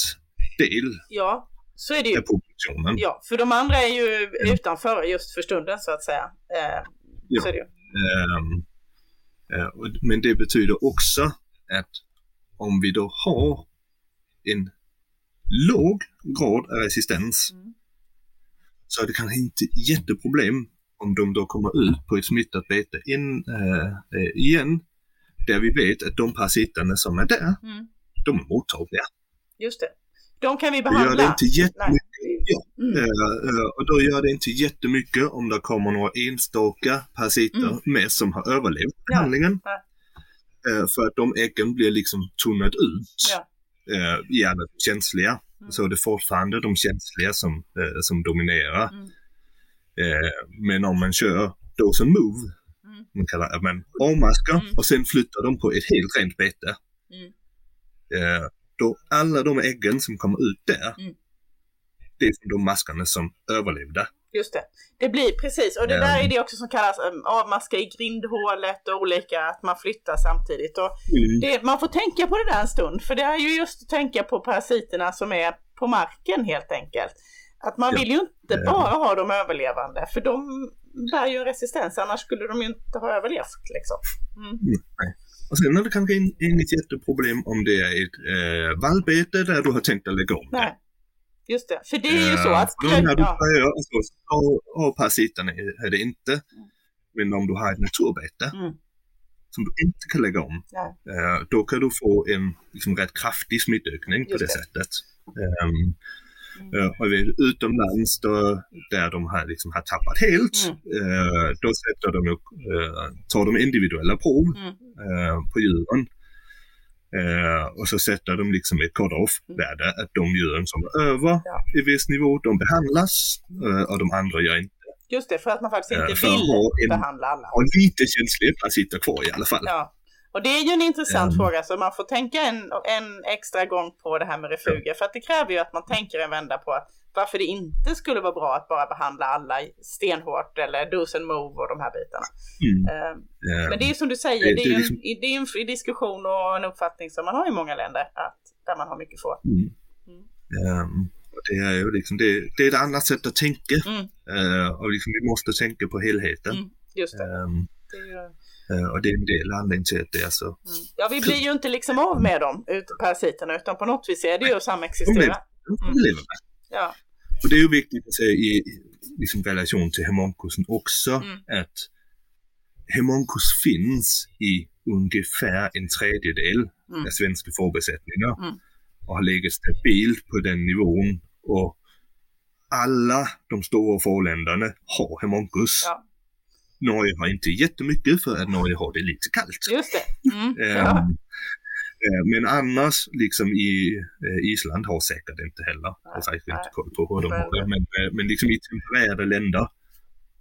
del ja, så är det ju. av populationen. Ja, för de andra är ju mm. utanför just för stunden så att säga. Eh, ja. så är det ju. Um, uh, men det betyder också att om vi då har en låg grad av resistens mm. så är det kanske inte jätteproblem om de då kommer ut på ett smittat bete in, äh, igen, där vi vet att de parasiterna som är där, mm. de är mottagliga. Just det. De kan vi behandla. Det gör det inte jättemycket. Ja. Mm. Uh, och då gör det inte jättemycket om det kommer några enstaka parasiter mm. med som har överlevt behandlingen. Ja. Uh, för att de äggen blir liksom tunnat ut. Ja. Uh, gärna känsliga. Mm. Så det är fortfarande de känsliga som, som dominerar. Mm. men om man kör dose and move. Man kallar det, man avmaskar mm. och sen flyttar de på ett helt rent bete. Mm. då alla de äggen som kommer ut där, mm det är de maskarna som överlevde. Just det. Det blir precis, och det där är det också som kallas um, avmaska i grindhålet och olika, att man flyttar samtidigt. Och mm. det, man får tänka på det där en stund, för det är ju just att tänka på parasiterna som är på marken helt enkelt. Att man vill ju inte bara ha de överlevande, för de bär ju en resistens, annars skulle de ju inte ha överlevt liksom. Mm. Mm, och sen är det kanske inget jätteproblem om det är ett eh, vallbete där du har tänkt att lägga om det. Nej. Just det, för det är ju så att... De här du ja. alltså, av parasiterna är det inte. Mm. Men om du har ett naturbete mm. som du inte kan lägga om. Eh, då kan du få en liksom, rätt kraftig smittökning på det, det, sättet. Um, mm. och vet, utomlands då, där de har, liksom, har tappat helt, mm. uh, då sätter de, uh, tar de individuella prov uh, på djuren Eh, och så sätter de liksom ett cut-off-värde att de djuren som är över ja. i viss nivå, de behandlas eh, och de andra gör inte. Just det, för att man faktiskt inte eh, vill en, behandla alla. Och lite känslighet sitter kvar i alla fall. Ja. Och det är ju en intressant mm. fråga, så man får tänka en, en extra gång på det här med refuger. Ja. För att det kräver ju att man tänker en vända på att varför det inte skulle vara bra att bara behandla alla stenhårt eller dos and move och de här bitarna. Mm. Uh. Men det är som du säger, det, det, är, en, liksom... det är en diskussion och en uppfattning som man har i många länder, att, där man har mycket. Mm. Um, det är ju liksom, det, det, är ett annat sätt att tänka. Uh, och liksom, vi måste tänka på helheten. Just det. Um, det är... Uh, och det är en del anledning till att det är så. Mm. Ja, vi blir ju inte liksom av med dem, parasiterna, utan på något vis är det ju att samexistera. Mm. Ja. Och det är ju viktigt att säga i liksom, relation till hemonkusen också mm. att hemonkus finns i ungefär en tredjedel mm. av svenska fårbesättningar mm. och har legat stabilt på den nivån och alla de stora fårländerna har hemonkus. Ja. Norge har inte jättemycket för att Norge har det lite kallt. Just det. Mm. ja. Ehm, Eh, men annars, liksom i eh, Island har säkert inte heller, jag har faktiskt inte koll på hur de har det, men, eh, men liksom i tempererade länder,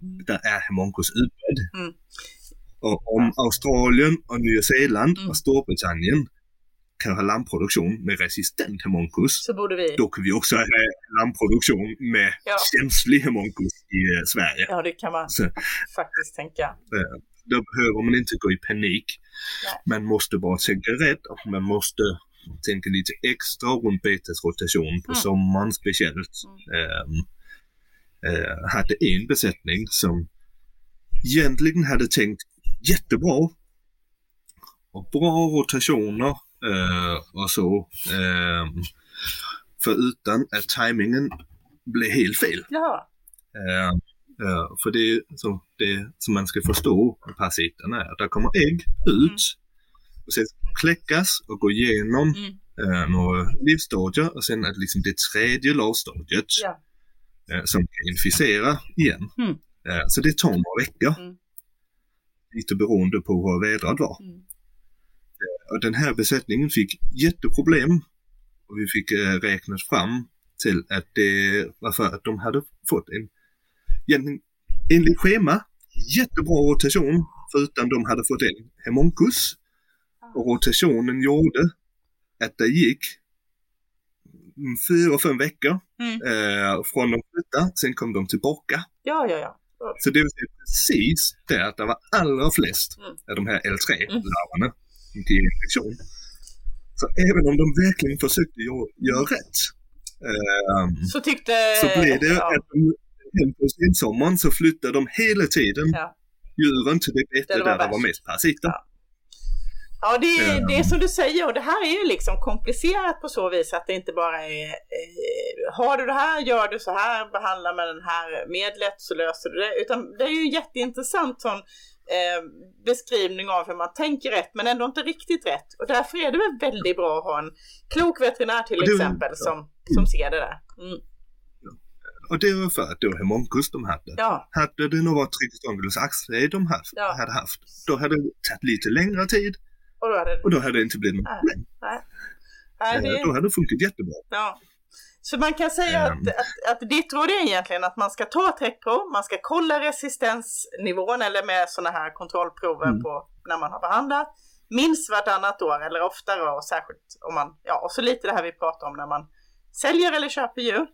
mm. där är hemonkus utbredd. Mm. Och om Australien och Nya Zeeland mm. och Storbritannien kan ha lammproduktion med resistent hemonkus, så borde vi. då kan vi också ha lammproduktion med ja. känslig hemonkus i Sverige. Ja, det kan man så, faktiskt tänka. Då behöver man inte gå i panik. Nej. Man måste bara tänka rätt och man måste tänka lite extra runt betesrotation på mm. sommaren speciellt. Mm. Um, uh, hade en besättning som egentligen hade tänkt jättebra och bra rotationer och så. Um, förutom att tajmingen blev helt fel. Ja. Uh, Uh, för det är så det som man ska förstå med parasiterna är. Där kommer ägg ut och sen kläckas och gå igenom mm. uh, några livsstadier och sen är det liksom det tredje lavstadiet ja. uh, som kan inficera igen. Mm. så det tar några veckor. Mm. Lite beroende på hur vädret var. Mm. Och den här besättningen fick jätteproblem och vi fick räkna fram till att det var för att de hade fått en egentligen enligt schema jättebra rotation förutom de hade fått en hemonkus. Och rotationen gjorde att det gick fyra, fem veckor mm. eh, från de flyttade, sen kom de tillbaka. Ja, ja, ja. Så det vill säga precis där det var allra flest mm. av de här L3-larvarna mm. Till infektion. Så även om de verkligen försökte göra, rätt eh, så tyckte... Så blev det ja. att de på sensommaren så flyttade de hela tiden ja. djuren till det bete där det var mest parasiter. Ja. Ja, det är, det är som du säger och det här är ju liksom komplicerat på så vis att det inte bara är eh, har du det här, gör du så här, behandla med den här medlet så löser du det. Utan det är ju en jätteintressant sån eh, beskrivning av hur man tänker rätt men ändå inte riktigt rätt. Och därför är det väl väldigt bra att ha en klok veterinär till exempel som, som ser det där. Mm. Och det var för att det var Monkus de hade. Ja. Hade det nog varit Trygghetsångerns axel de haft, ja. hade haft, då hade det tagit lite längre tid. Och då hade, och då hade det inte blivit något problem. Nej. Nej, det... Då hade det funkat jättebra. Ja. Så man kan säga um, att, att, att ditt råd är egentligen att man ska ta ett träckprov, man ska kolla resistensnivån eller med sådana här kontrollprover mm. på när man har behandlat. Minst vartannat år eller oftare och särskilt om man, ja och så lite det här vi pratar om när man säljer eller köper djur.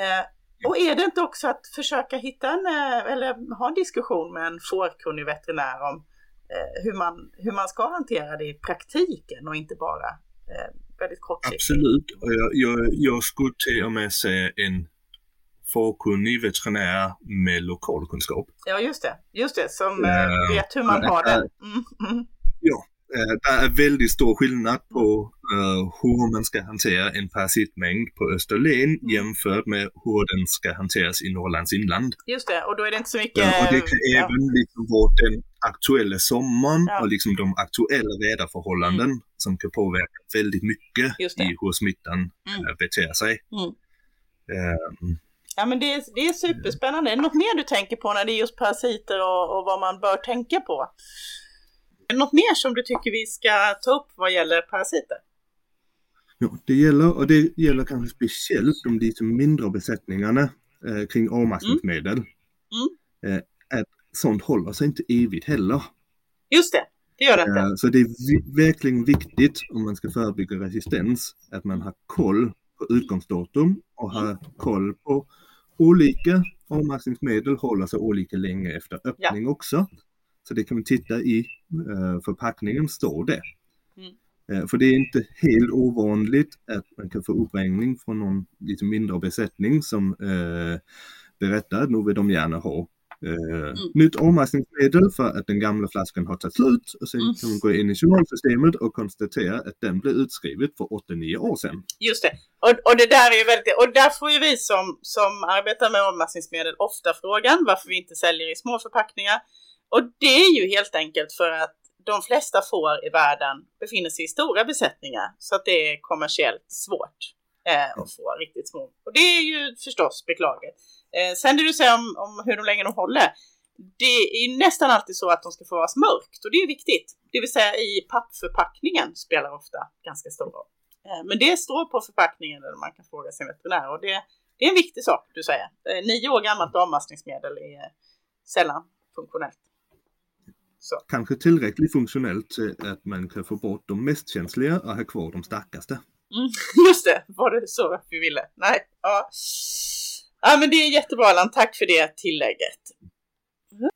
Eh, och är det inte också att försöka hitta en, eh, eller ha en diskussion med en fårkunnig veterinär om eh, hur, man, hur man ska hantera det i praktiken och inte bara eh, väldigt kortsiktigt? Absolut, och jag, jag, jag skulle till och med säga en fårkunnig veterinär med lokalkunskap. Ja, just det, just det, som uh, vet hur man har det. Mm, mm. Ja, Eh, det är väldigt stor skillnad på uh, hur man ska hantera en parasitmängd på Österlen mm. jämfört med hur den ska hanteras i Norrlands inland. Just det, och då är det inte så mycket... Uh, och det kan ja. även liksom vara den aktuella sommaren ja. och liksom de aktuella väderförhållanden mm. som kan påverka väldigt mycket i hur smittan mm. uh, beter sig. Mm. Um, Ja men det är, det är superspännande. Är det något mer du tänker på när det är just parasiter och, och vad man bör tänka på? Något mer som du tycker vi ska ta upp vad gäller parasiter? Ja, det gäller, och det gäller kanske speciellt de lite mindre besättningarna eh, kring avmaskningsmedel. Mm. Mm. Eh, att sånt håller sig inte evigt heller. Just det, det gör det inte. Eh, så det är verkligen viktigt om man ska förebygga resistens att man har koll på utgångsdatum och har koll på olika avmaskningsmedel håller sig olika länge efter öppning ja. också. Så det kan man titta i uh, förpackningen, står det. Mm. Uh, för det är inte helt ovanligt att man kan få uppringning från någon lite mindre besättning som berättar att nu vill de gärna ha Uh, mm. nytt avmaskningsmedel för att den gamla flaskan har tagit slut och sen mm. kan man gå in i journalsystemet och konstatera att den blev utskriven för 8-9 år sedan. Just det. Och, och det där är ju väldigt, och där får ju vi som, som arbetar med avmaskningsmedel ofta frågan varför vi inte säljer i små förpackningar. Och det är ju helt enkelt för att de flesta får i världen befinner sig i stora besättningar så att det är kommersiellt svårt eh, att få riktigt små. Och det är ju förstås beklagligt. Eh, sen det du säger om, om hur länge de håller. Det är nästan alltid så att de ska få vara mörkt och det är viktigt. Det vill säga i pappförpackningen spelar ofta ganska stor roll. Eh, men det står på förpackningen där man kan fråga sin veterinär och det, det är en viktig sak du säger. Eh, nio år gammalt avmaskningsmedel är sällan funktionellt. Så. Kanske tillräckligt funktionellt så att man kan få bort de mest känsliga och ha kvar de starkaste. Mm, just det, var det så vi ville? Nej, ja. Ja men det är jättebra Allan, tack för det tillägget. Mm.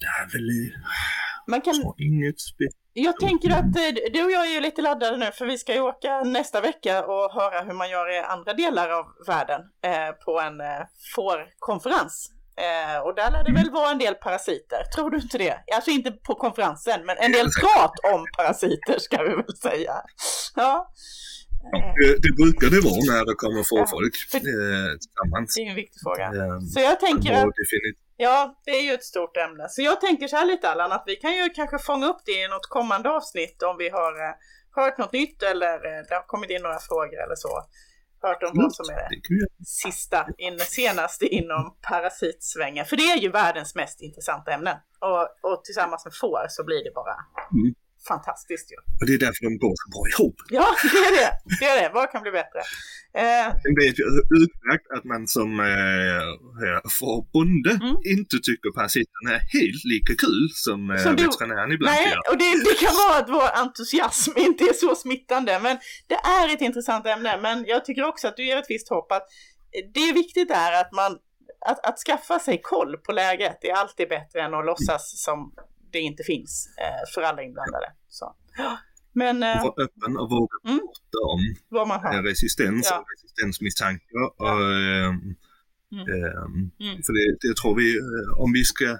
Det är väl man kan... inget speciellt. Jag tänker att eh, du och jag är lite laddade nu för vi ska ju åka nästa vecka och höra hur man gör i andra delar av världen eh, på en eh, fårkonferens Eh, och där lär det väl vara en del parasiter, tror du inte det? Alltså inte på konferensen, men en del prat om parasiter ska vi väl säga. Ja. Det, det brukar det vara när det kommer få ja, folk eh, tillsammans. Det är en viktig fråga. Eh, så jag tänker att, Ja, det är ju ett stort ämne. Så jag tänker så här lite Allan, att vi kan ju kanske fånga upp det i något kommande avsnitt om vi har eh, hört något nytt eller eh, det har kommit in några frågor eller så hört om vad som är det sista, in, senaste inom parasitsvängen. För det är ju världens mest intressanta ämnen. Och, och tillsammans med får så blir det bara mm fantastiskt ju. Och det är därför de går så bra ihop. Ja, det är det. Det är det. Vad kan bli bättre? Eh. Vet ju utmärkt att man som eh, bonde mm. inte tycker parasiterna är helt lika kul som, eh, som veterinären ibland Nej, gör. och det, det kan vara att vår entusiasm inte är så smittande. Men det är ett intressant ämne. Men jag tycker också att du ger ett visst hopp att det är viktigt är att man att, att skaffa sig koll på läget är alltid bättre än att låtsas som det inte finns eh, för alla inblandade. Så. Men, eh, vara öppen och våga mm, prata om vad man har. resistens ja. och resistensmisstankar. Och, eh, mm. Mm. För det, det tror vi, eh, om vi ska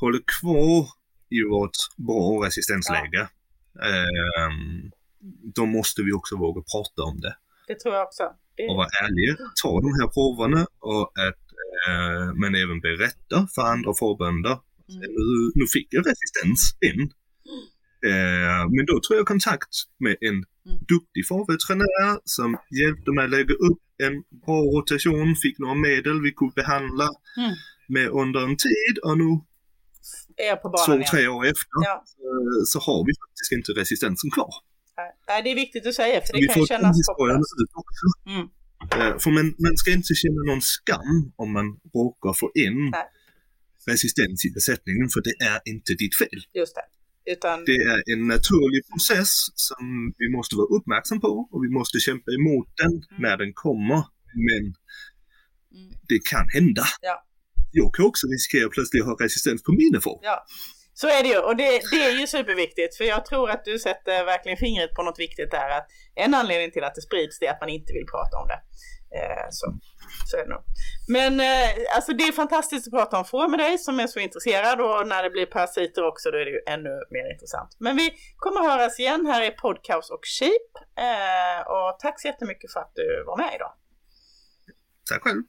hålla kvar i vårt bra resistensläge, ja. Ehm, då måste vi också våga prata om det. det tror jag också. Det... Och vara ärlig, ta de här proverna och att eh, man även berättar för andra fårbönder. Mm. Nu, fick jag resistens in. Eh, men då tog jag kontakt med en mm. duktig fårveterinär som hjälpte mig att lägga upp en bra rotation, fick några medel vi kunde behandla mm. med under en tid och nu är på banan Så tre år efter ja. så, så, har vi faktiskt inte resistensen kvar. Nej, det är viktigt att säga för det vi kan kännas hopplöst. Mm. Uh, för man, man ska inte känna någon skam om man råkar få in Nej. Resistens i besättningen för det är inte ditt fel. Just det. Utan... Det är en naturlig process som vi måste vara uppmärksam på och vi måste kämpa emot den mm. när den kommer. Men mm. det kan hända. Ja. Jag kan också riskera att plötsligt ha resistens på mina får. Ja. Så är det ju och det, det, är ju superviktigt för jag tror att du sätter verkligen fingret på något viktigt där. Att en anledning till att det sprids det är att man inte vill prata om det. Eh, så, så är det nog. Men eh, alltså det är fantastiskt att prata om får med dig som är så intresserad och när det blir parasiter också då är det ju ännu mer intressant. Men vi kommer höras igen här i Podcast och Sheep. Eh, och tack så jättemycket för att du var med idag. Tack själv.